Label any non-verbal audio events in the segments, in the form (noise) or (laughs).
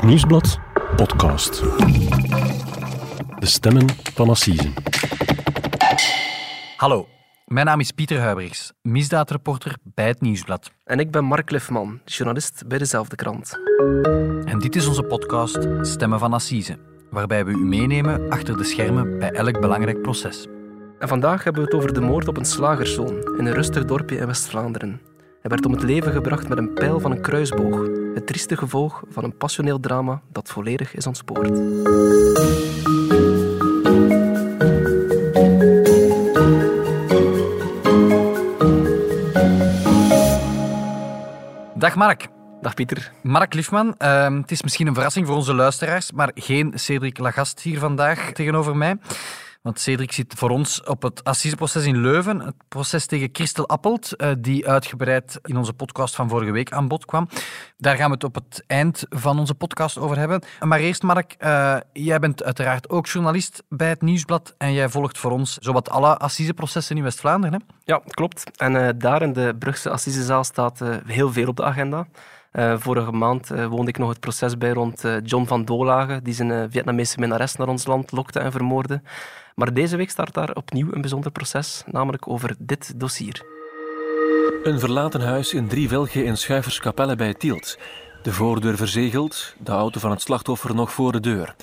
Het Nieuwsblad podcast. De stemmen van Assise. Hallo, mijn naam is Pieter Huibrechts, misdaadreporter bij het Nieuwsblad. En ik ben Mark Lefman, journalist bij dezelfde krant. En dit is onze podcast Stemmen van Assise, waarbij we u meenemen achter de schermen bij elk belangrijk proces. En vandaag hebben we het over de moord op een slagerszoon in een rustig dorpje in West-Vlaanderen. Hij werd om het leven gebracht met een pijl van een kruisboog. Het trieste gevolg van een passioneel drama dat volledig is ontspoord. Dag Mark. Dag Pieter. Mark Liefman, ehm, het is misschien een verrassing voor onze luisteraars, maar geen Cedric Lagast hier vandaag tegenover mij. Want Cedric zit voor ons op het assiseproces in Leuven. Het proces tegen Christel Appelt, eh, die uitgebreid in onze podcast van vorige week aan bod kwam. Daar gaan we het op het eind van onze podcast over hebben. Maar eerst, Mark, uh, jij bent uiteraard ook journalist bij het Nieuwsblad en jij volgt voor ons zowat alle assiseprocessen in West-Vlaanderen. Ja, klopt. En uh, daar in de Brugse assisezaal staat heel veel op de agenda. Vorige maand uh, woonde ik nog het proces bij rond John van Dolage, die zijn Vietnamese minnares naar ons land lokte en vermoordde. Maar deze week start daar opnieuw een bijzonder proces, namelijk over dit dossier. Een verlaten huis in Drievelge in Schuiverskapelle bij Tielt. De voordeur verzegeld, de auto van het slachtoffer nog voor de deur.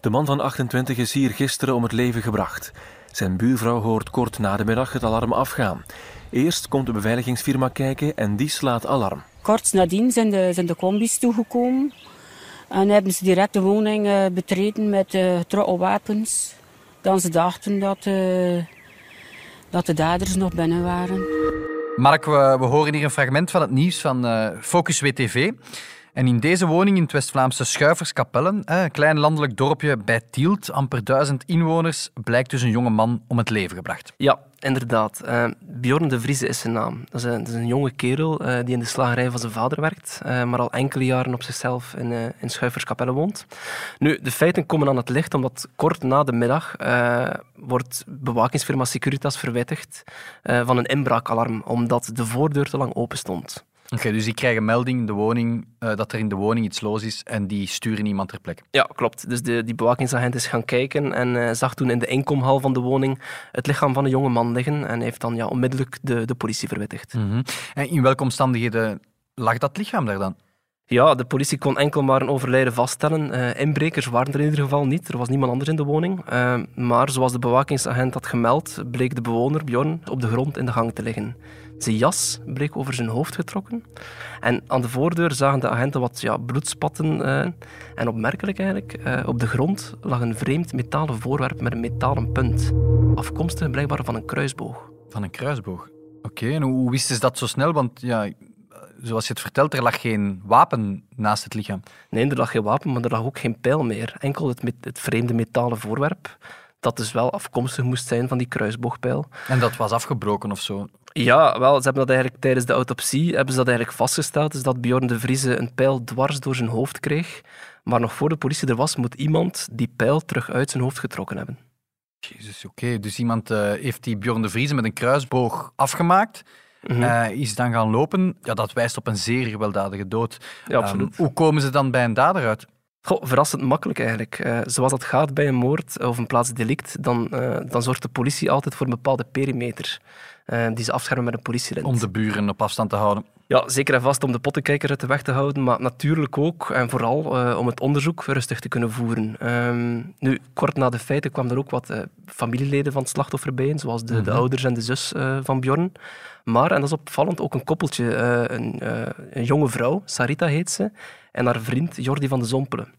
De man van 28 is hier gisteren om het leven gebracht. Zijn buurvrouw hoort kort na de middag het alarm afgaan. Eerst komt de beveiligingsfirma kijken en die slaat alarm. Kort nadien zijn de, zijn de combis toegekomen. En hebben ze direct de woning uh, betreden met uh, wapens dan ze dachten dat, uh, dat de daders nog binnen waren. Mark, we, we, horen hier een fragment van het nieuws van uh, Focus WTV. En in deze woning in het West-Vlaamse Schuiverskapellen, een klein landelijk dorpje bij Tielt, amper duizend inwoners, blijkt dus een jonge man om het leven gebracht. Ja, inderdaad. Uh, Bjorn de Vrieze is zijn naam. Dat is een, jonge kerel uh, die in de slagerij van zijn vader werkt, uh, maar al enkele jaren op zichzelf in, in Schuiverskapelle woont. Nu, de feiten komen aan het licht omdat kort na de middag wordt bewakingsfirma Securitas verwittigd van een inbraakalarm, omdat de voordeur te lang open stond. Oké, okay, dus die krijgen melding in de woning, uh, dat er in de woning iets los is en die sturen iemand ter plekke. Ja, klopt. Dus de, die bewakingsagent is gaan kijken en uh, zag toen in de inkomhal van de woning het lichaam van een jonge man liggen en heeft dan ja, onmiddellijk de, de politie verwittigd. Mm -hmm. En in welke omstandigheden lag dat lichaam daar dan? Ja, de politie kon enkel maar een overlijden vaststellen. Uh, inbrekers waren er in ieder geval niet. Er was niemand anders in de woning. Uh, maar zoals de bewakingsagent had gemeld, bleek de bewoner, Bjorn, op de grond in de gang te liggen. Zijn jas bleek over zijn hoofd getrokken. En aan de voordeur zagen de agenten wat ja, bloedspatten. Uh, en opmerkelijk eigenlijk, op de grond lag een vreemd metalen voorwerp met een metalen punt. Afkomstig blijkbaar van een kruisboog. Van een kruisboog? Oké, okay, en hoe wisten ze dat zo snel? Want ja, zoals je het vertelt, er lag geen wapen naast het lichaam. Nee, er lag geen wapen, maar er lag ook geen pijl meer. Enkel het, met, het vreemde metalen voorwerp, dat dus wel afkomstig moest zijn van die kruisboogpijl. En dat was afgebroken of zo? Ja, wel, ze hebben dat eigenlijk tijdens de autopsie hebben ze dat eigenlijk vastgesteld. Dus dat Bjorn de Vrieze een pijl dwars door zijn hoofd kreeg. Maar nog voor de politie er was, moet iemand die pijl terug uit zijn hoofd getrokken hebben. Jezus, oké. Dus iemand uh, heeft die Bjorn de Vrieze met een kruisboog afgemaakt Mm -hmm. uh, is dan gaan lopen. Ja, dat wijst op een zeer gewelddadige dood. Ja, absoluut. Um, hoe komen ze dan bij een dader uit? Goh, verrassend makkelijk eigenlijk. Uh, zoals dat gaat bij een moord of een plaatsdelict, dan, uh, dan zorgt de politie altijd voor een bepaalde perimeter. die ze afschermen met een politielint. Om de buren op afstand te houden. Ja, zeker en vast om de pottenkijker uit de weg te houden, maar natuurlijk ook en vooral om het onderzoek rustig te kunnen voeren. Um, nu, kort na de feiten kwamen er ook wat familieleden van het slachtoffer bij, zoals de, mm -hmm. de ouders en de zus van Bjorn. Maar, en dat is opvallend, ook een koppeltje, een, een, jonge vrouw, Sarita heet ze, en haar vriend Jordi van de Zompelen.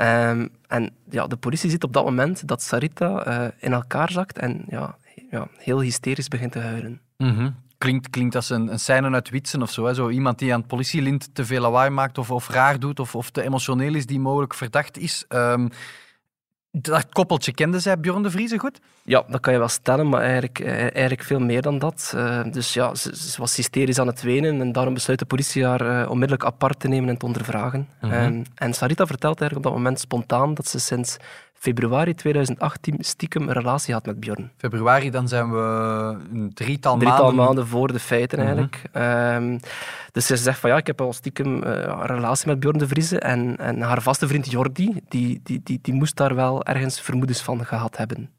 Um, en ja, de politie ziet op dat moment dat Sarita in elkaar zakt en ja, ja, heel hysterisch begint te huilen. -hmm klinkt, klinkt als een, een scène uit Witsen of zo. Hè? zo. Iemand die aan het politielint te veel lawaai maakt of, of raar doet of, of te emotioneel is, die mogelijk verdacht is. Um, dat koppeltje kende zij Bjorn de Vrieze goed? Ja, dat kan je wel stellen, maar eigenlijk, eigenlijk veel meer dan dat. Uh, dus ja, ze, ze, was hysterisch aan het wenen en daarom besluit de politie haar uh, onmiddellijk apart te nemen en te ondervragen. Mm -hmm. um, en Sarita vertelt eigenlijk op dat moment spontaan dat ze sinds februari 2018 stiekem een relatie had met Bjorn. Februari, dan zijn we een drietal, drietal maanden... maanden voor de feiten Mhm. eigenlijk. Ehm, dus ze zegt van ja, ik heb al stiekem eh, een relatie met Bjorn de Vrieze en, en haar vaste vriend Jordi, die, die, die, die moest daar wel ergens vermoedens van gehad hebben,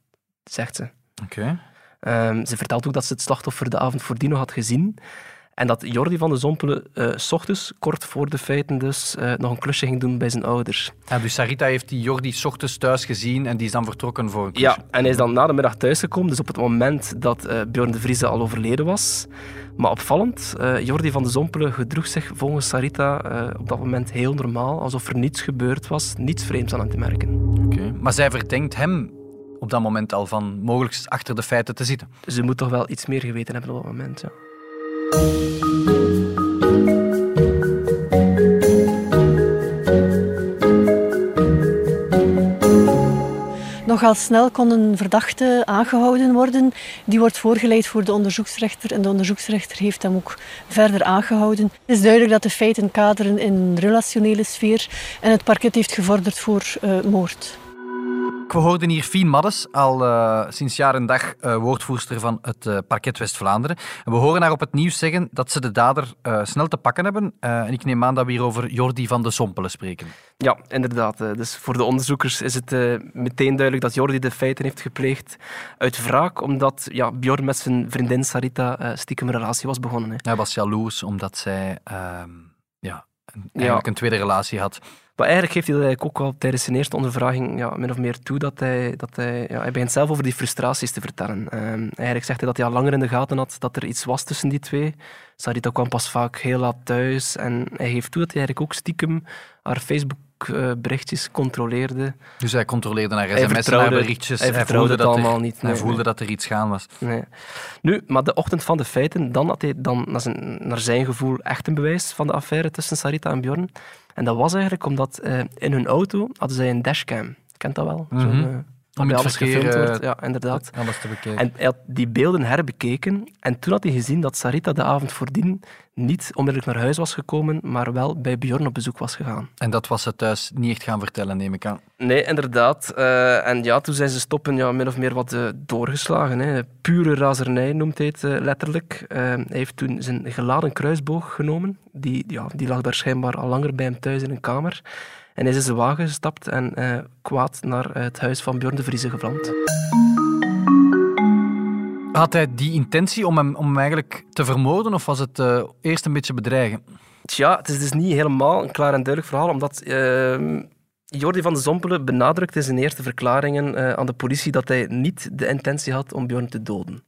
zegt ze. Oké. Ehm, ze vertelt ook dat ze het slachtoffer de avond voordien nog had gezien. En dat Jordi van de Zompelen s ochtends, kort voor de feiten dus, eh, nog een klusje ging doen bij zijn ouders. Ja, dus Sarita heeft die Jordi 's ochtends thuis gezien en die is dan vertrokken voor een Ja, klusje. en hij is dan na de middag thuisgekomen, dus op het moment dat eh Bjorn de Vrieze al overleden was. Maar opvallend, Jordi van de Zompelen gedroeg zich volgens Sarita op dat moment heel normaal, alsof er niets gebeurd was, niets vreemds aan hem te merken. Oké. Maar zij verdenkt hem op dat moment al van mogelijk achter de feiten te zitten. Ze moet toch wel iets meer geweten hebben op dat moment. Ja. Nogal snel kon een verdachte aangehouden worden. Die wordt voorgeleid voor de onderzoeksrechter en de onderzoeksrechter heeft hem ook verder aangehouden. Het is duidelijk dat de feiten kaderen in een relationele sfeer en het parket heeft gevorderd voor eh, moord. We hoorden hier Fien Maddes, al eh, sinds jaar en dag eh, woordvoerster van het eh, parket West-Vlaanderen. En we horen haar op het nieuws zeggen dat ze de dader snel te pakken hebben. En ik neem aan dat we hier over Jordi van de Sompelen spreken. Ja, inderdaad. Dus voor de onderzoekers is het meteen duidelijk dat Jordi de feiten heeft gepleegd uit wraak, omdat ja, Bjorn met zijn vriendin Sarita stiekem een relatie was begonnen. Hè. Hij was jaloers omdat zij ehm, ja, eigenlijk een tweede relatie had. Maar eigenlijk geeft hij dat eigenlijk ook al tijdens zijn eerste ondervraging ja, min of meer toe dat hij, dat hij, ja, hij begint zelf over die frustraties te vertellen. Ehm, eigenlijk zegt hij dat hij al langer in de gaten had dat er iets was tussen die twee. Sarita kwam pas vaak heel laat thuis en hij geeft toe dat hij eigenlijk ook stiekem haar controleerde. Dus hij controleerde naar Hij sms'en, naar vertrouwde- berichtjes. hij vertrouwde het dat allemaal er, niet, Hij voelde nee. dat er iets gaan was. Nee. Nu, maar de ochtend van de feiten, dan had hij dan naar zijn, naar zijn gevoel echt een bewijs van de affaire tussen Sarita en Bjorn. En dat was eigenlijk omdat eh, in hun auto hadden zij een dashcam. Kent dat wel? Eh, waarbij het alles verkeer gefilmd eh, wordt. Ja, inderdaad. alles te bekijken. En hij had die beelden herbekeken en toen had hij gezien dat Sarita de avond voordien niet onmiddellijk naar huis was gekomen, maar wel bij Bjorn op bezoek was gegaan. En dat was ze thuis niet echt gaan vertellen, neem ik aan. Nee, inderdaad. Eh, en ja, toen zijn ze stoppen ja, min of meer wat eh, doorgeslagen. Hè. Pure razernij noemt hij het eh, letterlijk. Hij heeft toen zijn geladen kruisboog genomen. Die, ja, die lag daar schijnbaar al langer bij hem thuis in een kamer. En hij is in zijn wagen gestapt en kwaad naar het huis van Bjorn de Vrieze gevlamd. Had hij die intentie om hem, om hem eigenlijk te vermoorden of was het eh, eerst een beetje bedreigen? Tja, het is dus niet helemaal een klaar en duidelijk verhaal, omdat ehm, Jordi van de Zompelen benadrukt in zijn eerste verklaringen eh, aan de politie dat hij niet de intentie had om Bjorn te doden.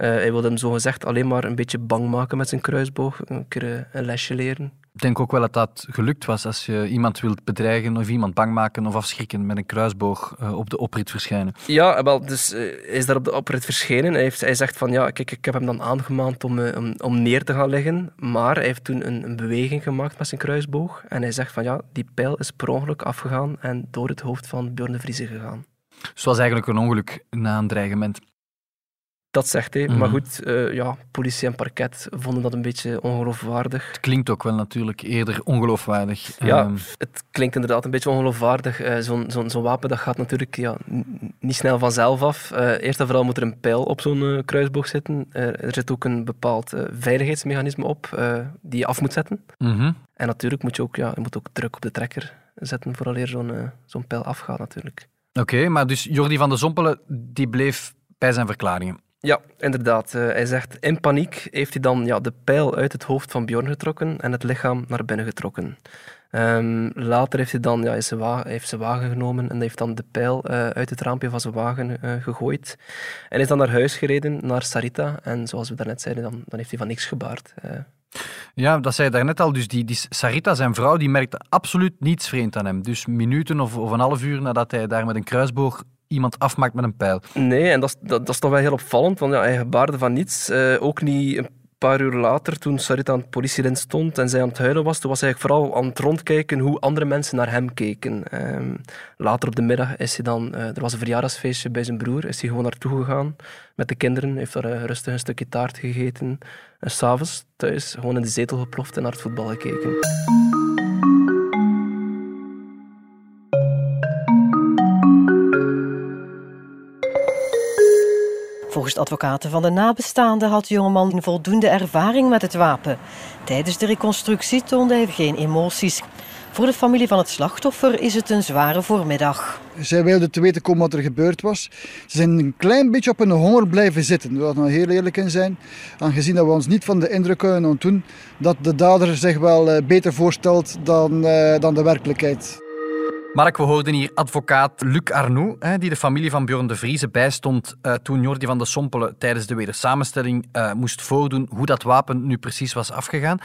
Eh, hij wilde hem zogezegd alleen maar een beetje bang maken met zijn kruisboog, een keer eh, een lesje leren. Ik denk ook wel dat dat gelukt was als je iemand wilt bedreigen of iemand bang maken of afschrikken met een kruisboog eh, op de oprit verschijnen. Ja, wel, dus hij is daar op de oprit verschenen. Hij, heeft, hij zegt van, ja, kijk, ik heb hem dan aangemaand om, om, om neer te gaan liggen, maar hij heeft toen een, een beweging gemaakt met zijn kruisboog en hij zegt van, ja, die pijl is per ongeluk afgegaan en door het hoofd van Bjorn de Vrieze gegaan. Dus het was eigenlijk een ongeluk na een dreigement. Dat zegt hij. Mhm. Maar goed, eh, ja, politie en parket vonden dat een beetje ongeloofwaardig. Het klinkt ook wel natuurlijk eerder ongeloofwaardig. Ja, Ehm, het klinkt inderdaad een beetje ongeloofwaardig. Eh, Zo'n zo'n zo'n wapen dat gaat natuurlijk ja, niet snel vanzelf af. Eh, eerst en vooral moet er een pijl op zo'n kruisboog zitten. Er zit ook een bepaald veiligheidsmechanisme op die je af moet zetten. mhm. En natuurlijk moet je ook, ja, je moet ook druk op de trekker zetten vooraleer zo'n zo'n pijl afgaat natuurlijk. Oké, maar dus Jordi van de Zompelen die bleef bij zijn verklaringen. Ja, inderdaad. Eh, hij zegt, in paniek heeft hij dan ja, de pijl uit het hoofd van Bjorn getrokken en het lichaam naar binnen getrokken. Ehm, later heeft hij dan ja, zijn wa- hij heeft wagen genomen en heeft dan de pijl eh, uit het raampje van zijn wagen eh, gegooid. En is dan naar huis gereden, naar Sarita. En zoals we daarnet zeiden, dan, dan heeft hij van niks gebaard. Ja, dat zei je daarnet al. Dus die, die Sarita, zijn vrouw, die merkte absoluut niets vreemd aan hem. Dus minuten of, of een half uur nadat hij daar met een kruisboog iemand afmaakt met een pijl. Nee, en dat is, dat, is toch wel heel opvallend, want ja, hij gebaarde van niets. Eh, ook niet een paar uur later, toen Sarita aan het politiedienst stond en zij aan het huilen was, toen was hij vooral aan het rondkijken hoe andere mensen naar hem keken. Ehm, later op de middag is hij dan... eh, er was een verjaardagsfeestje bij zijn broer, is hij gewoon naartoe gegaan met de kinderen, heeft daar eh, rustig een stukje taart gegeten. En s'avonds thuis gewoon in de zetel geploft en naar het voetbal gekeken. Volgens advocaten van de nabestaanden had de jongeman voldoende ervaring met het wapen. Tijdens de reconstructie toonde hij geen emoties. Voor de familie van het slachtoffer is het een zware voormiddag. Zij wilden te weten komen wat er gebeurd was. Ze zijn een klein beetje op hun honger blijven zitten. We moeten heel eerlijk in zijn. Aangezien dat we ons niet van de indruk kunnen ontdoen dat de dader zich wel eh, beter voorstelt dan, uh, dan de werkelijkheid. Mark, we hoorden hier advocaat Luc Arnoux, die de familie van Bjorn de Vrieze bijstond uh, toen Jordi van de Sompelen tijdens de wedersamenstelling uh, moest voordoen hoe dat wapen nu precies was afgegaan.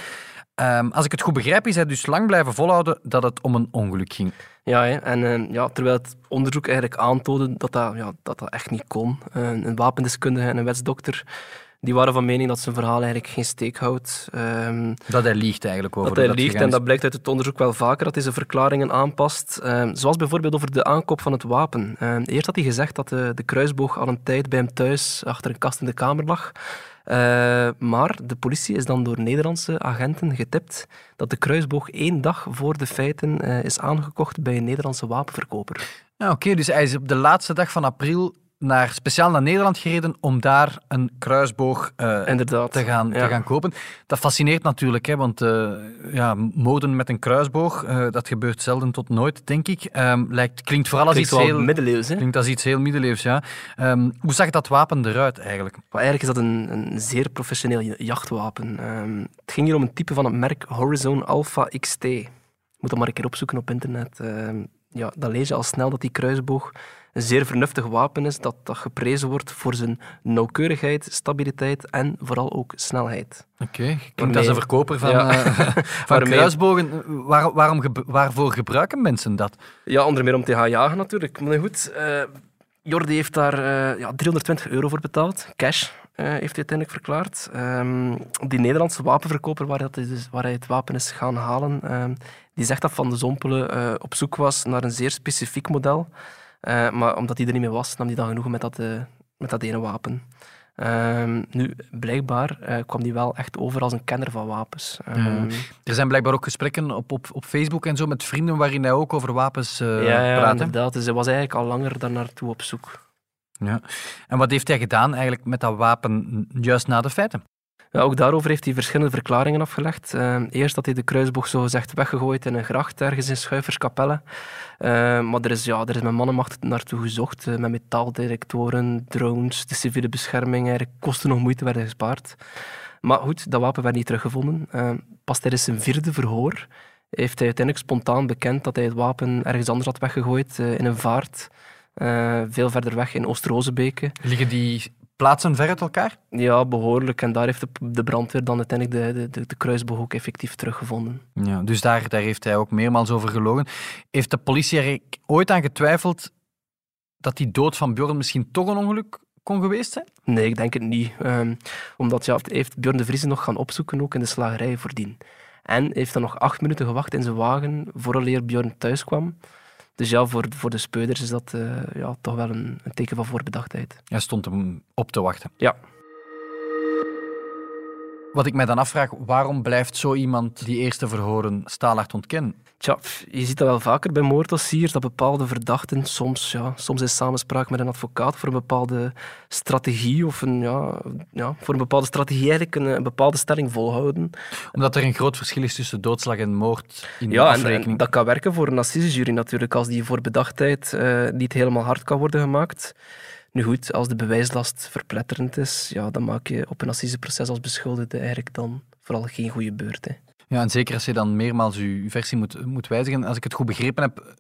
Um, als ik het goed begrijp, is hij dus lang blijven volhouden dat het om een ongeluk ging. Ja, en uh, ja, terwijl het onderzoek eigenlijk aantoonde dat dat, ja, dat, dat echt niet kon. een wapendeskundige en een wetsdokter die waren van mening dat zijn verhaal eigenlijk geen steek houdt. Um, dat hij liegt eigenlijk over Dat hij liegt en dat blijkt uit het onderzoek wel vaker, dat hij zijn verklaringen aanpast. Um, zoals bijvoorbeeld over de aankoop van het wapen. Um, eerst had hij gezegd dat de, de kruisboog al een tijd bij hem thuis achter een kast in de kamer lag. Uh, maar de politie is dan door Nederlandse agenten getipt dat de kruisboog één dag voor de feiten uh, is aangekocht bij een Nederlandse wapenverkoper. Ja, Oké, okay, dus hij is op de laatste dag van april naar, speciaal naar Nederland gereden om daar een kruisboog uh, te, gaan, ja. te gaan kopen. Dat fascineert natuurlijk, hè, want uh, ja, moden met een kruisboog, uh, dat gebeurt zelden tot nooit, denk ik. Um, lijkt, klinkt vooral als klinkt iets heel... middeleeuws, hè? Klinkt als iets heel middeleeuws, ja. Um, hoe zag dat wapen eruit eigenlijk? Maar eigenlijk is dat een, een zeer professioneel jachtwapen. Um, het ging hier om een type van het merk Horizon Alpha XT. Moet dat maar een keer opzoeken op internet. ja, dan lees je al snel dat die kruisboog een zeer vernuftig wapen is dat, dat geprezen wordt voor zijn nauwkeurigheid, stabiliteit en vooral ook snelheid. Oké, okay. klinkt als een verkoper van, ja. uh, (laughs) van kruisbogen. Waar, waarom, waarvoor gebruiken mensen dat? Ja, onder meer om te gaan jagen natuurlijk. Maar goed, uh, Jordi heeft daar uh, ja, 320 euro voor betaald, cash. Uh, heeft hij uiteindelijk verklaard. Um, die Nederlandse wapenverkoper waar, dat dus, waar hij het wapen is gaan halen, um, die zegt dat Van de Zompelen uh, op zoek was naar een zeer specifiek model. Uh, maar omdat hij er niet meer was, nam hij dan genoegen met dat, uh, met dat ene wapen. Uh, nu, blijkbaar uh, kwam hij wel echt over als een kenner van wapens. Um, er zijn blijkbaar ook gesprekken op, op, op Facebook en zo met vrienden waarin hij ook over wapens uh, ja, ja, praat. inderdaad. Dus hij was eigenlijk al langer daar naartoe op zoek. Ja. En wat heeft hij gedaan eigenlijk met dat wapen juist na de feiten? Ook daarover heeft hij verschillende verklaringen afgelegd. Uh, eerst dat hij de kruisboog zogezegd weggegooid in een gracht ergens in Schuiverskapelle. Uh, maar er is, ja, er is met mannenmacht naartoe gezocht, uh, met metaaldetectoren, drones, de civiele bescherming. Eigenlijk kosten nog moeite werden gespaard. Maar goed, dat wapen werd niet teruggevonden. pas tijdens zijn vierde verhoor heeft hij uiteindelijk spontaan bekend dat hij het wapen ergens anders had weggegooid, in een vaart. veel verder weg in Oost-Rozebeke. Liggen die plaatsen ver uit elkaar? Ja, behoorlijk. En daar heeft de, de brandweer dan uiteindelijk de, de, de, kruisboog ook effectief teruggevonden. Ja, dus daar, daar heeft hij ook meermaals over gelogen. Heeft de politie er ooit aan getwijfeld dat die dood van Bjorn misschien toch een ongeluk kon geweest zijn? Nee, ik denk het niet. Um, omdat ja, heeft Bjorn de Vries nog gaan opzoeken, ook in de slagerij voordien. En heeft dan nog acht minuten gewacht in zijn wagen vooraleer Bjorn thuis kwam. Dus ja, voor, voor de speuders is dat uh, ja, toch wel een, een, teken van voorbedachtheid. Hij stond hem op te wachten. Ja. Wat ik mij dan afvraag, waarom blijft zo iemand die eerste verhoren staalhard ontkennen? Tja, je ziet dat wel vaker bij moorddossiers, dat bepaalde verdachten soms, ja, soms in samenspraak met een advocaat voor een bepaalde strategie of een, ja, ja, voor een bepaalde strategie eigenlijk een, een, bepaalde stelling volhouden. Omdat er een groot verschil is tussen doodslag en moord in ja, de afrekening. En, dat kan werken voor een assisejury natuurlijk, als die voor bedachtheid uh, niet helemaal hard kan worden gemaakt. Nu goed, als de bewijslast verpletterend is, ja, dan maak je op een assiseproces als beschuldigde eigenlijk dan vooral geen goede beurt. Hè. Ja, en zeker als je dan meermaals je versie moet, moet wijzigen. Als ik het goed begrepen heb,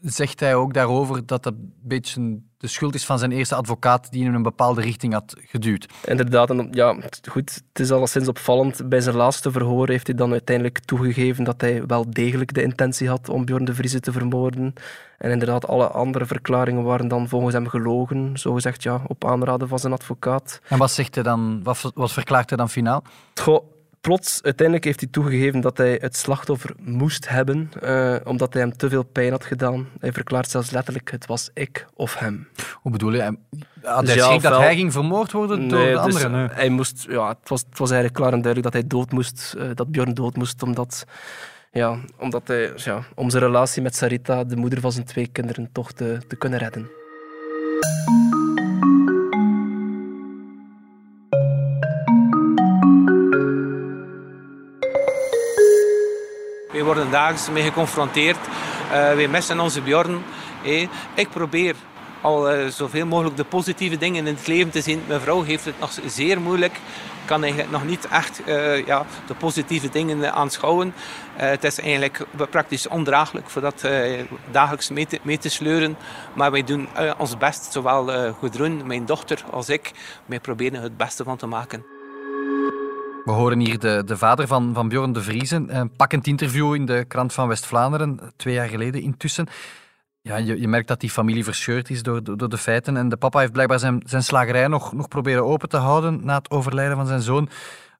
zegt hij ook daarover dat dat een beetje de schuld is van zijn eerste advocaat die hem in een bepaalde richting had geduwd. Inderdaad, en ja, goed, het is alleszins opvallend. Bij zijn laatste verhoor heeft hij dan uiteindelijk toegegeven dat hij wel degelijk de intentie had om Bjorn de Vrieze te vermoorden. En inderdaad, alle andere verklaringen waren dan volgens hem gelogen, zogezegd ja, op aanraden van zijn advocaat. En wat zegt hij dan, wat, wat verklaart hij dan finaal? Goh, plots, uiteindelijk heeft hij toegegeven dat hij het slachtoffer moest hebben, uh, omdat hij hem te veel pijn had gedaan. Hij verklaart zelfs letterlijk, het was ik of hem. Hoe bedoel je? Had dus hij ja, dat hij ging vermoord worden door de dus anderen? Nee. Hij moest, ja, het, was, het was eigenlijk klaar en duidelijk dat hij dood moest, uh, dat Bjorn dood moest, omdat, ja, omdat hij, ja, om zijn relatie met Sarita, de moeder van zijn twee kinderen, toch te, te kunnen redden. Worden dagelijks mee geconfronteerd. Uh, wij missen onze Bjorn. Ik probeer al uh, zoveel mogelijk de positieve dingen in het leven te zien. Mijn vrouw heeft het nog zeer moeilijk. Kan eigenlijk nog niet echt uh, ja, de positieve dingen aanschouwen. Het is eigenlijk praktisch ondraaglijk voor dat dagelijks mee te, mee te, sleuren. Maar wij doen ons best, zowel Gudrun, mijn dochter, als ik. Wij proberen het beste van te maken. We horen hier de, de vader van, van Bjorn de Vriezen. Een pakkend interview in de krant van West-Vlaanderen, twee jaar geleden intussen. Ja, je, je merkt dat die familie verscheurd is door, door de feiten. En de papa heeft blijkbaar zijn, zijn slagerij nog, nog proberen open te houden na het overlijden van zijn zoon.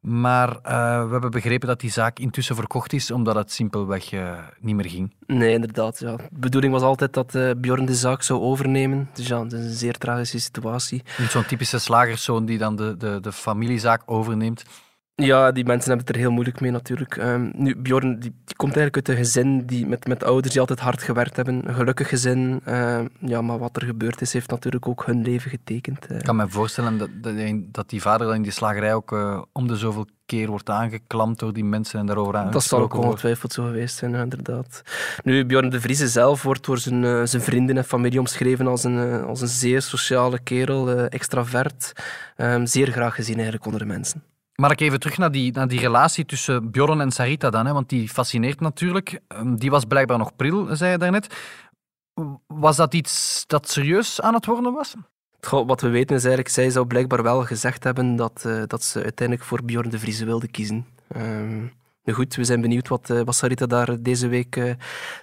Maar uh, we hebben begrepen dat die zaak intussen verkocht is, omdat het simpelweg uh, niet meer ging. Nee, inderdaad. Ja. De bedoeling was altijd dat uh, Bjorn de zaak zou overnemen. Dus ja, het is een zeer tragische situatie. Niet zo'n typische slagerszoon die dan de, de, de familiezaak overneemt. Ja, die mensen hebben het er heel moeilijk mee natuurlijk. Um, nu, Bjorn die, die, komt eigenlijk uit een gezin die, met, met ouders die altijd hard gewerkt hebben. Een gelukkig gezin. Uh, ja, maar wat er gebeurd is, heeft natuurlijk ook hun leven getekend. Uh. Ik kan me voorstellen dat, dat die vader dan in die slagerij ook uh, om de zoveel keer wordt aangeklampt door die mensen en daarover aan. Dat zal ook ongetwijfeld zo geweest zijn, inderdaad. Nu, Bjorn de Vrieze zelf wordt door zijn, uh, zijn vrienden en familie omschreven als een, als een zeer sociale kerel, extravert. Um, zeer graag gezien eigenlijk onder de mensen. Maar ik even terug naar die, naar die relatie tussen Bjorn en Sarita dan, hè, want die fascineert natuurlijk. Ehm, die was blijkbaar nog pril, zei je daarnet. Was dat iets dat serieus aan het worden was? wat we weten is eigenlijk, zij zou blijkbaar wel gezegd hebben dat, uh, dat ze uiteindelijk voor Bjorn de Vrieze wilde kiezen. Um, goed, we zijn benieuwd wat, uh, wat Sarita daar deze week uh,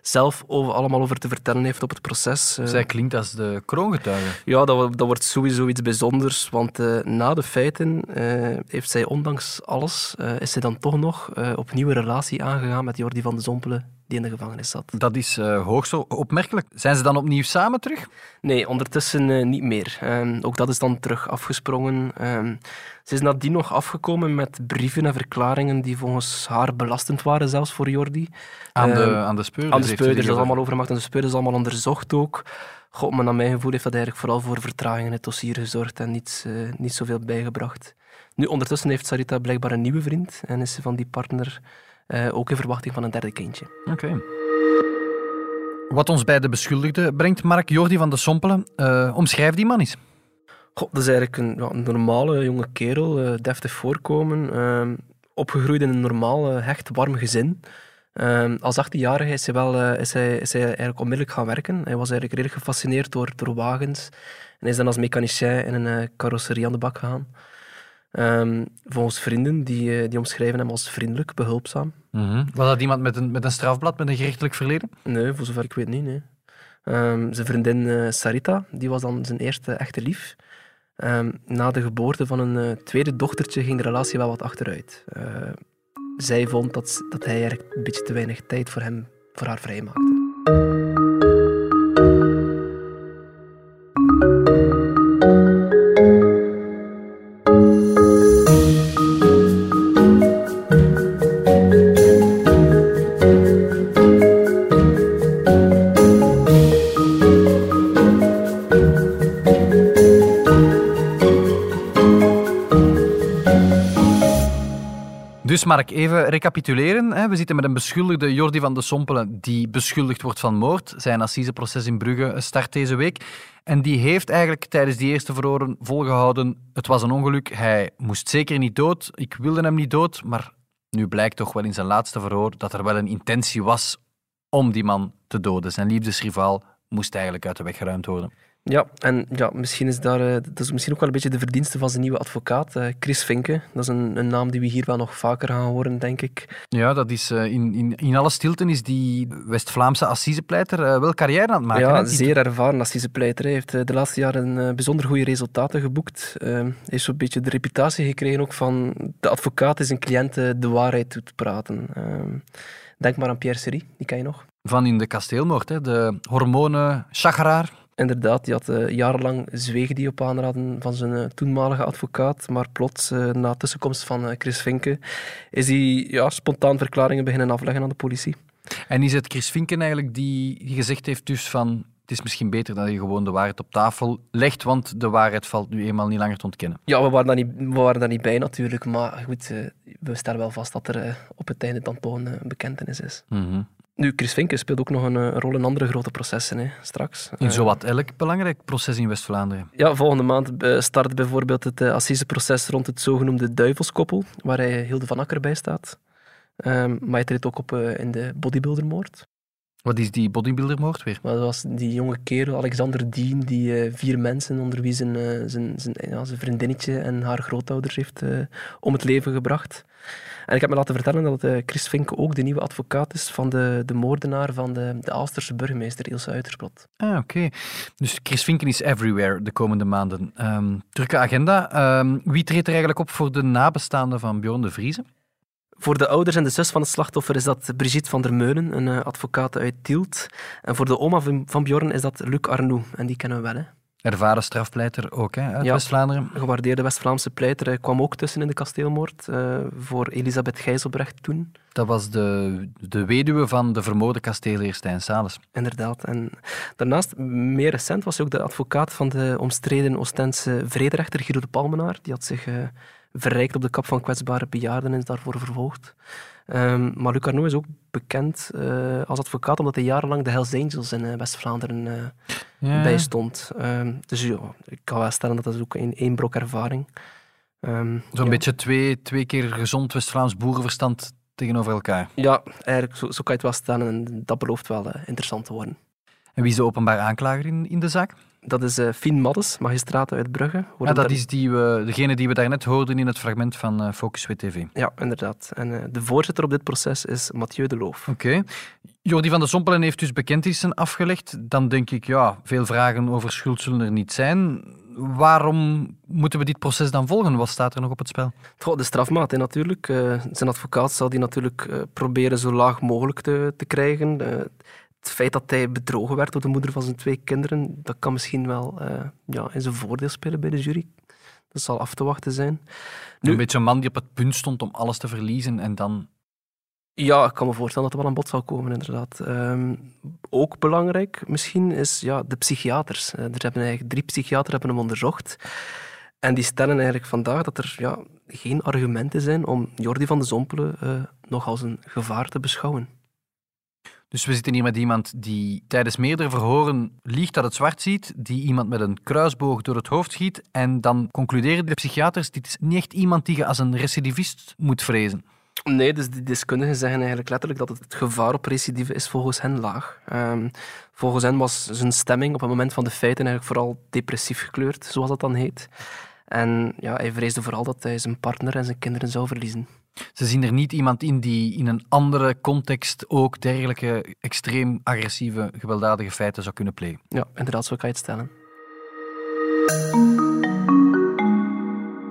zelf over, allemaal over te vertellen heeft op het proces. Uh, zij klinkt als de kroongetuige. Ja, dat, dat wordt sowieso iets bijzonders, want na de feiten heeft zij ondanks alles, is zij dan toch nog opnieuw een relatie aangegaan met Jordi van de Zompelen, die in de gevangenis zat. Dat is uh, hoogst opmerkelijk. Zijn ze dan opnieuw samen terug? Nee, ondertussen uh, niet meer. Um, ook dat is dan terug afgesprongen. Um, ze is nadien nog afgekomen met brieven en verklaringen die volgens haar belastend waren, zelfs voor Jordi. Aan de, um, aan de speurders? Aan de speurders, dat is allemaal overmacht. En de speurders allemaal onderzocht ook. God, maar naar mijn gevoel heeft dat eigenlijk vooral voor vertragingen in het dossier gezorgd en niet, uh, niet zoveel bijgebracht. Nu, ondertussen heeft Sarita blijkbaar een nieuwe vriend en is ze van die partner uh, ook in verwachting van een derde kindje. Oké. Okay. Wat ons bij de beschuldigde brengt, Mark Jordi van de Sompelen. Uh, omschrijf die man eens. God, dat is eigenlijk een, ja, een normale jonge kerel, uh, deftig voorkomen. Uh, opgegroeid in een normaal, hecht, warm gezin. Uh, als 18-jarige is, hij wel, is, hij, is hij eigenlijk onmiddellijk gaan werken. Hij was eigenlijk redelijk gefascineerd door, door wagens. En is dan als mechanicien in een carrosserie aan de bak gegaan. Um, volgens vrienden, die, eh, die omschrijven hem als vriendelijk, behulpzaam. Mm -hmm. Was dat iemand met een, met een strafblad, met een gerechtelijk verleden? Nee, voor zover ik weet niet. Nee. Um, zijn vriendin uh, Sarita, die was dan zijn eerste echte lief. Um, na de geboorte van een uh, tweede dochtertje ging de relatie wel wat achteruit. Uh, zij vond dat, dat hij eigenlijk een beetje te weinig tijd voor, hem, voor haar vrijmaakte. Dus Mark, even recapituleren. We zitten met een beschuldigde, Jordi van de Sompelen, die beschuldigd wordt van moord. Zijn assiseproces in Brugge start deze week. En die heeft eigenlijk tijdens die eerste verhoren volgehouden, het was een ongeluk, hij moest zeker niet dood, ik wilde hem niet dood, maar nu blijkt toch wel in zijn laatste verhoor dat er wel een intentie was om die man te doden. Zijn liefdesrivaal moest eigenlijk uit de weg geruimd worden. Ja, en ja, misschien is daar, uh, dat is misschien ook wel een beetje de verdienste van zijn nieuwe advocaat, uh, Chris Vinke. Dat is een, een, naam die we hier wel nog vaker gaan horen, denk ik. Ja, dat is, uh, in, in, in alle stilte is die West-Vlaamse assisepleiter wel carrière aan het maken. Ja, zeer ervaren assisepleiter. Hij heeft de laatste jaren bijzonder goede resultaten geboekt. Hij heeft zo'n beetje de reputatie gekregen ook van de advocaat die zijn cliënten de waarheid doet praten. denk maar aan Pierre Serie, die ken je nog. Van in de kasteelmoord, hè? de hormonen chageraar. Inderdaad, die had uh, jarenlang zwegen die op aanraden van zijn uh, toenmalige advocaat. Maar plots, uh, na tussenkomst van Chris Vinken, is hij ja, spontaan verklaringen beginnen afleggen aan de politie. En is het Chris Vinken eigenlijk die, die gezegd heeft dus van het is misschien beter dat je gewoon de waarheid op tafel legt, want de waarheid valt nu eenmaal niet langer te ontkennen. Ja, we waren daar niet, we waren daar niet bij natuurlijk, maar goed, eh, we stellen wel vast dat er eh, op het einde dan toch een eh, bekentenis is. Mhm. Nu, Chris Vinken speelt ook nog een eh, rol in andere grote processen, hè, straks. In Eh, zowat elk belangrijk proces in West-Vlaanderen. Ja, volgende maand eh, start bijvoorbeeld het assiseproces rond het zogenoemde duivelskoppel, waar hij Hilde van Akker bij staat. Ehm, maar hij treedt ook op in de bodybuildermoord. Wat is die bodybuildermoord weer? Maar dat was die jonge kerel, Alexander Dien, die eh, vier mensen, onder wie zijn, eh, zijn, zijn, ja, zijn vriendinnetje en haar grootouders heeft eh, om het leven gebracht. En ik heb me laten vertellen dat Chris Vink ook de nieuwe advocaat is van de, de moordenaar van de, de Aalsterse burgemeester Ilse Uitersplot. Ah, oké. Dus Chris Vinken is everywhere de komende maanden. Ehm drukke agenda. Ehm, wie treedt er eigenlijk op voor de nabestaanden van Bjorn de Vrieze? Voor de ouders en de zus van het slachtoffer is dat Brigitte van der Meulen, een eh, advocaat uit Tielt. En voor de oma van Bjorn is dat Luc Arnoux, en die kennen we wel. Hè. Ervaren strafpleiter ook, hè, uit Ja. West-Vlaanderen. Gewaardeerde West-Vlaamse pleiter hij kwam ook tussen in de kasteelmoord eh, voor Elisabeth Gijzelbrecht toen. Dat was de, de weduwe van de vermoorde kasteelheer Stijn Sales. Inderdaad. En daarnaast, meer recent, was hij ook de advocaat van de omstreden Oostense vrederechter Guido de Palmenaar. Die had zich eh, verrijkt op de kap van kwetsbare bejaarden en is daarvoor vervolgd. Ehm, maar Luc Arnaud is ook bekend eh, als advocaat omdat hij jarenlang de Hells Angels in eh, West-Vlaanderen eh, Ja. bijstond. Ehm, dus ja, ik kan wel stellen dat dat ook een één brok ervaring. Ehm, Zo'n ja. beetje twee, twee keer gezond West-Vlaams boerenverstand tegenover elkaar. Ja, eigenlijk, zo, zo kan je het wel stellen en dat belooft wel interessant te worden. En wie is de openbaar aanklager in, in de zaak? Dat is eh Fien Maddes, magistraat uit Brugge. Ja, Worden dat daar- is die we, degene die we daarnet hoorden in het fragment van eh, Focus WTV. Ja, inderdaad. En eh, de voorzitter op dit proces is Mathieu de Loof. Oké. Jordi van de Sompelen heeft dus bekentenissen afgelegd. Dan denk ik, ja, veel vragen over schuld zullen er niet zijn. Waarom moeten we dit proces dan volgen? Wat staat er nog op het spel? Goh, de strafmaat hè, natuurlijk. Eh, zijn advocaat zal die natuurlijk eh, proberen zo laag mogelijk te, te krijgen. Het feit dat hij bedrogen werd door de moeder van zijn twee kinderen, dat kan misschien wel eh, ja, in zijn voordeel spelen bij de jury. Dat zal af te wachten zijn. Nu- Een beetje een man die op het punt stond om alles te verliezen en dan... Ja, ik kan me voorstellen dat er wel aan bod zal komen, inderdaad. Ehm, ook belangrijk misschien is ja, de psychiaters. Eh, er hebben eigenlijk drie psychiaters hebben hem onderzocht. En die stellen eigenlijk vandaag dat er ja, geen argumenten zijn om Jordi van de Zompelen eh, nog als een gevaar te beschouwen. Dus we zitten hier met iemand die tijdens meerdere verhoren liegt dat het zwart ziet, die iemand met een kruisboog door het hoofd schiet en dan concluderen de psychiaters, dit is niet echt iemand die je als een recidivist moet vrezen. Nee, dus die deskundigen zeggen eigenlijk letterlijk dat het gevaar op recidive is volgens hen laag. Ehm, volgens hen was zijn stemming op het moment van de feiten eigenlijk vooral depressief gekleurd, zoals dat dan heet. En ja, hij vreesde vooral dat hij zijn partner en zijn kinderen zou verliezen. Ze zien er niet iemand in die in een andere context ook dergelijke extreem agressieve, gewelddadige feiten zou kunnen plegen. Ja, inderdaad, zo kan je het stellen.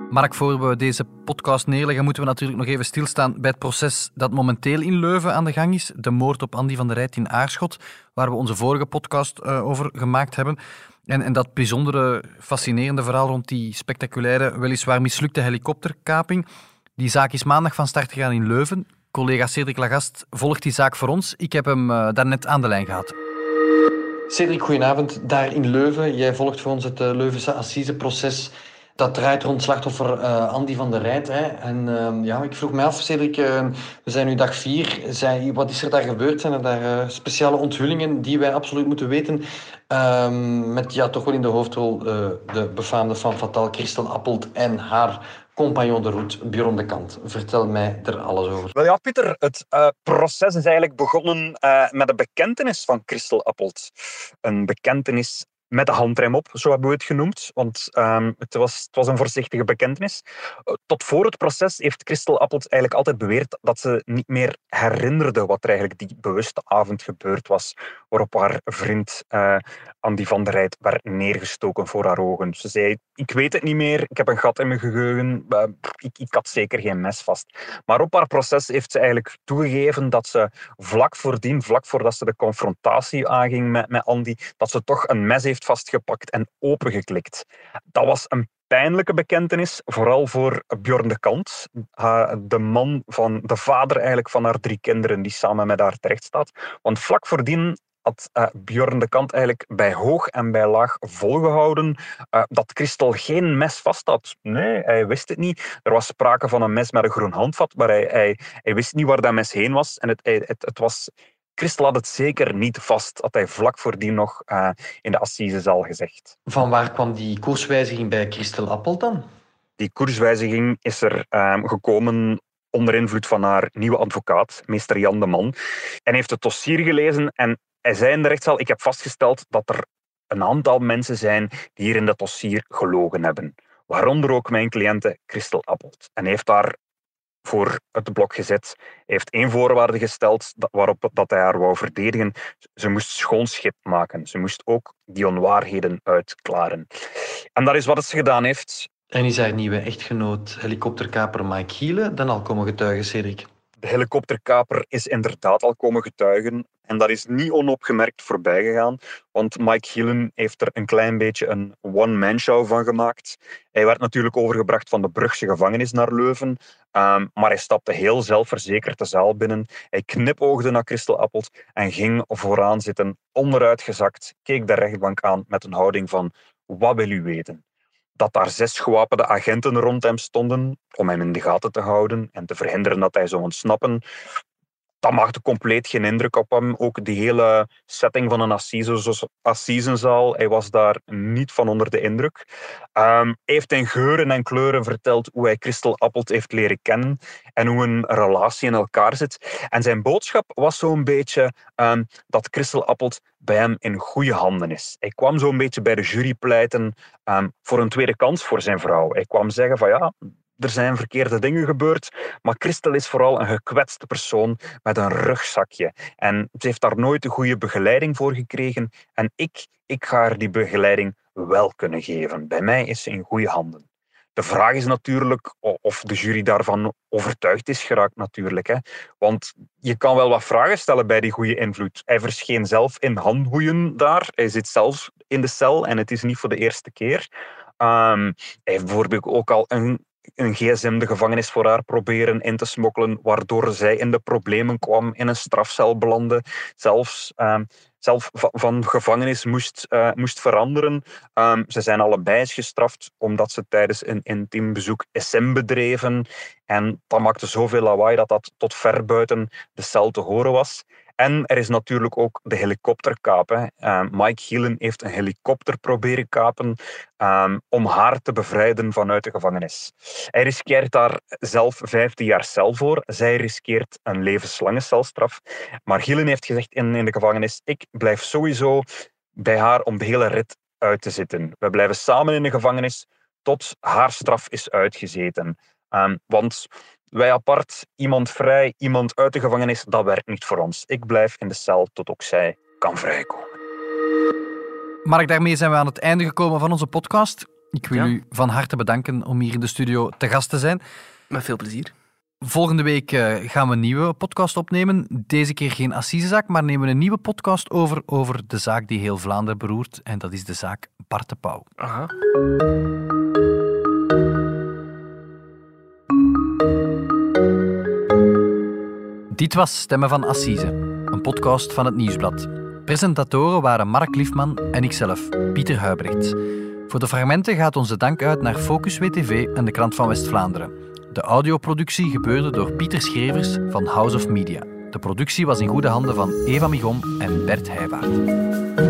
Mark, voor we deze podcast neerleggen, moeten we natuurlijk nog even stilstaan bij het proces dat momenteel in Leuven aan de gang is. De moord op Andy van der Rijt in Aarschot, waar we onze vorige podcast eh, over gemaakt hebben. En, en dat bijzondere, fascinerende verhaal rond die spectaculaire, weliswaar mislukte helikopterkaping. Die zaak is maandag van start gegaan in Leuven. Collega Cedric Lagast volgt die zaak voor ons. Ik heb hem uh, daarnet aan de lijn gehad. Cedric, goedenavond. Daar in Leuven. Jij volgt voor ons het uh, Leuvense assiseproces. Dat draait rond slachtoffer uh, Andy van der Rijt. Hè. En uh, ja, ik vroeg me af, Cedric, we zijn nu dag vier. Wat is er daar gebeurd? Zijn er daar speciale onthullingen die wij absoluut moeten weten? Um, met ja, toch wel in de hoofdrol de befaamde van Fatal Christel Appelt en haar compagnon de route, Bjorn de Kant. Vertel mij er alles over. Wel ja, Pieter, het uh, proces is eigenlijk begonnen uh, met een bekentenis van Christel Appelt. Een bekentenis met de handrem op, zo hebben we het genoemd. Want um, het, was, het was een voorzichtige bekentenis. Uh, tot voor het proces heeft Christel Appelt eigenlijk altijd beweerd dat ze niet meer herinnerde wat er eigenlijk die bewuste avond gebeurd was, waarop haar vriend uh, Andy van der Rijt werd neergestoken voor haar ogen. Ze zei, ik weet het niet meer, ik heb een gat in mijn geheugen, uh, ik, ik had zeker geen mes vast. Maar op haar proces heeft ze eigenlijk toegegeven dat ze vlak voordien, vlak voordat ze de confrontatie aanging met, met Andy, dat ze toch een mes heeft vastgepakt en opengeklikt. Dat was een pijnlijke bekentenis, vooral voor Bjorn de Kant, de man van, de vader eigenlijk van haar drie kinderen die samen met haar terecht staat. Want vlak voordien had uh, Björn de Kant eigenlijk bij hoog en bij laag volgehouden uh, dat Christel geen mes vast had. Nee, hij wist het niet. Er was sprake van een mes met een groen handvat, maar hij, hij, hij wist niet waar dat mes heen was. En het, het, het was Christel had het zeker niet vast, had hij vlak voordien nog uh, in de Assisezaal gezegd. Van waar kwam die koerswijziging bij Christel Appel dan? Die koerswijziging is er um, gekomen onder invloed van haar nieuwe advocaat, meester Jan de Man. En heeft het dossier gelezen en hij zei in de rechtszaal, ik heb vastgesteld dat er een aantal mensen zijn die hier in dat dossier gelogen hebben. Waaronder ook mijn cliënte Christel Appelt. En hij heeft daar voor het blok gezet. Hij heeft één voorwaarde gesteld waarop dat hij haar wou verdedigen. Ze moest schoon schip maken. Ze moest ook die onwaarheden uitklaren. En dat is wat ze gedaan heeft. En is haar nieuwe echtgenoot helikopterkaper Mike Gielen dan al komen getuigen, Cedric? De helikopterkaper is inderdaad al komen getuigen. En dat is niet onopgemerkt voorbij gegaan, want Mike Gielen heeft er een klein beetje een one-man show van gemaakt. Hij werd natuurlijk overgebracht van de Brugse gevangenis naar Leuven, um, maar hij stapte heel zelfverzekerd de zaal binnen. Hij knipoogde naar Christel Appelt en ging vooraan zitten, onderuitgezakt, keek de rechtbank aan met een houding van wat wil u weten? Dat daar zes gewapende agenten rond hem stonden om hem in de gaten te houden en te verhinderen dat hij zou ontsnappen dat maakte compleet geen indruk op hem. Ook die hele setting van een assise, hij was daar niet van onder de indruk. Um, hij heeft in geuren en kleuren verteld hoe hij Christel Appelt heeft leren kennen en hoe een relatie in elkaar zit. En zijn boodschap was zo'n beetje um, dat Christel Appelt bij hem in goede handen is. Hij kwam zo'n beetje bij de jury pleiten um, voor een tweede kans voor zijn vrouw. Hij kwam zeggen van ja, er zijn verkeerde dingen gebeurd, maar Christel is vooral een gekwetste persoon met een rugzakje. En ze heeft daar nooit de goede begeleiding voor gekregen. En ik, ik ga haar die begeleiding wel kunnen geven. Bij mij is ze in goede handen. De vraag is natuurlijk of de jury daarvan overtuigd is geraakt natuurlijk. Hè. Want je kan wel wat vragen stellen bij die goede invloed. Hij verscheen zelf in handboeien daar. Hij zit zelf in de cel en het is niet voor de eerste keer. Um, hij heeft bijvoorbeeld ook al een een gsm de gevangenis voor haar proberen in te smokkelen, waardoor zij in de problemen kwam, in een strafcel belandde, zelfs uh, zelf van gevangenis moest, uh, moest veranderen. Um, ze zijn allebei gestraft omdat ze tijdens een intiem bezoek SM bedreven. En dat maakte zoveel lawaai dat dat tot ver buiten de cel te horen was. En er is natuurlijk ook de helikopterkapen. Uh, Mike Gielen heeft een helikopter proberen kapen um, om haar te bevrijden vanuit de gevangenis. Hij riskeert daar zelf 15 jaar cel voor. Zij riskeert een levenslange celstraf. Maar Gielen heeft gezegd in, de gevangenis: ik blijf sowieso bij haar om de hele rit uit te zitten. We blijven samen in de gevangenis tot haar straf is uitgezeten. Um, want wij apart, iemand vrij, iemand uit de gevangenis, dat werkt niet voor ons. Ik blijf in de cel tot ook zij kan vrijkomen. Mark, daarmee zijn we aan het einde gekomen van onze podcast. Ik wil u van harte bedanken om hier in de studio te gast te zijn. Met veel plezier. Volgende week eh, gaan we een nieuwe podcast opnemen. Deze keer geen assisezaak, maar nemen we een nieuwe podcast over over de zaak die heel Vlaanderen beroert. En dat is de zaak Bart de Pauw. Aha. Dit was Stemmen van Assise, een podcast van het Nieuwsblad. Presentatoren waren Mark Liefman en ikzelf, Pieter Huibrechts. Voor de fragmenten gaat onze dank uit naar Focus WTV en de Krant van West-Vlaanderen. De audioproductie gebeurde door Pieter Schrevers van House of Media. De productie was in goede handen van Eva Migon en Bert Heijvaart.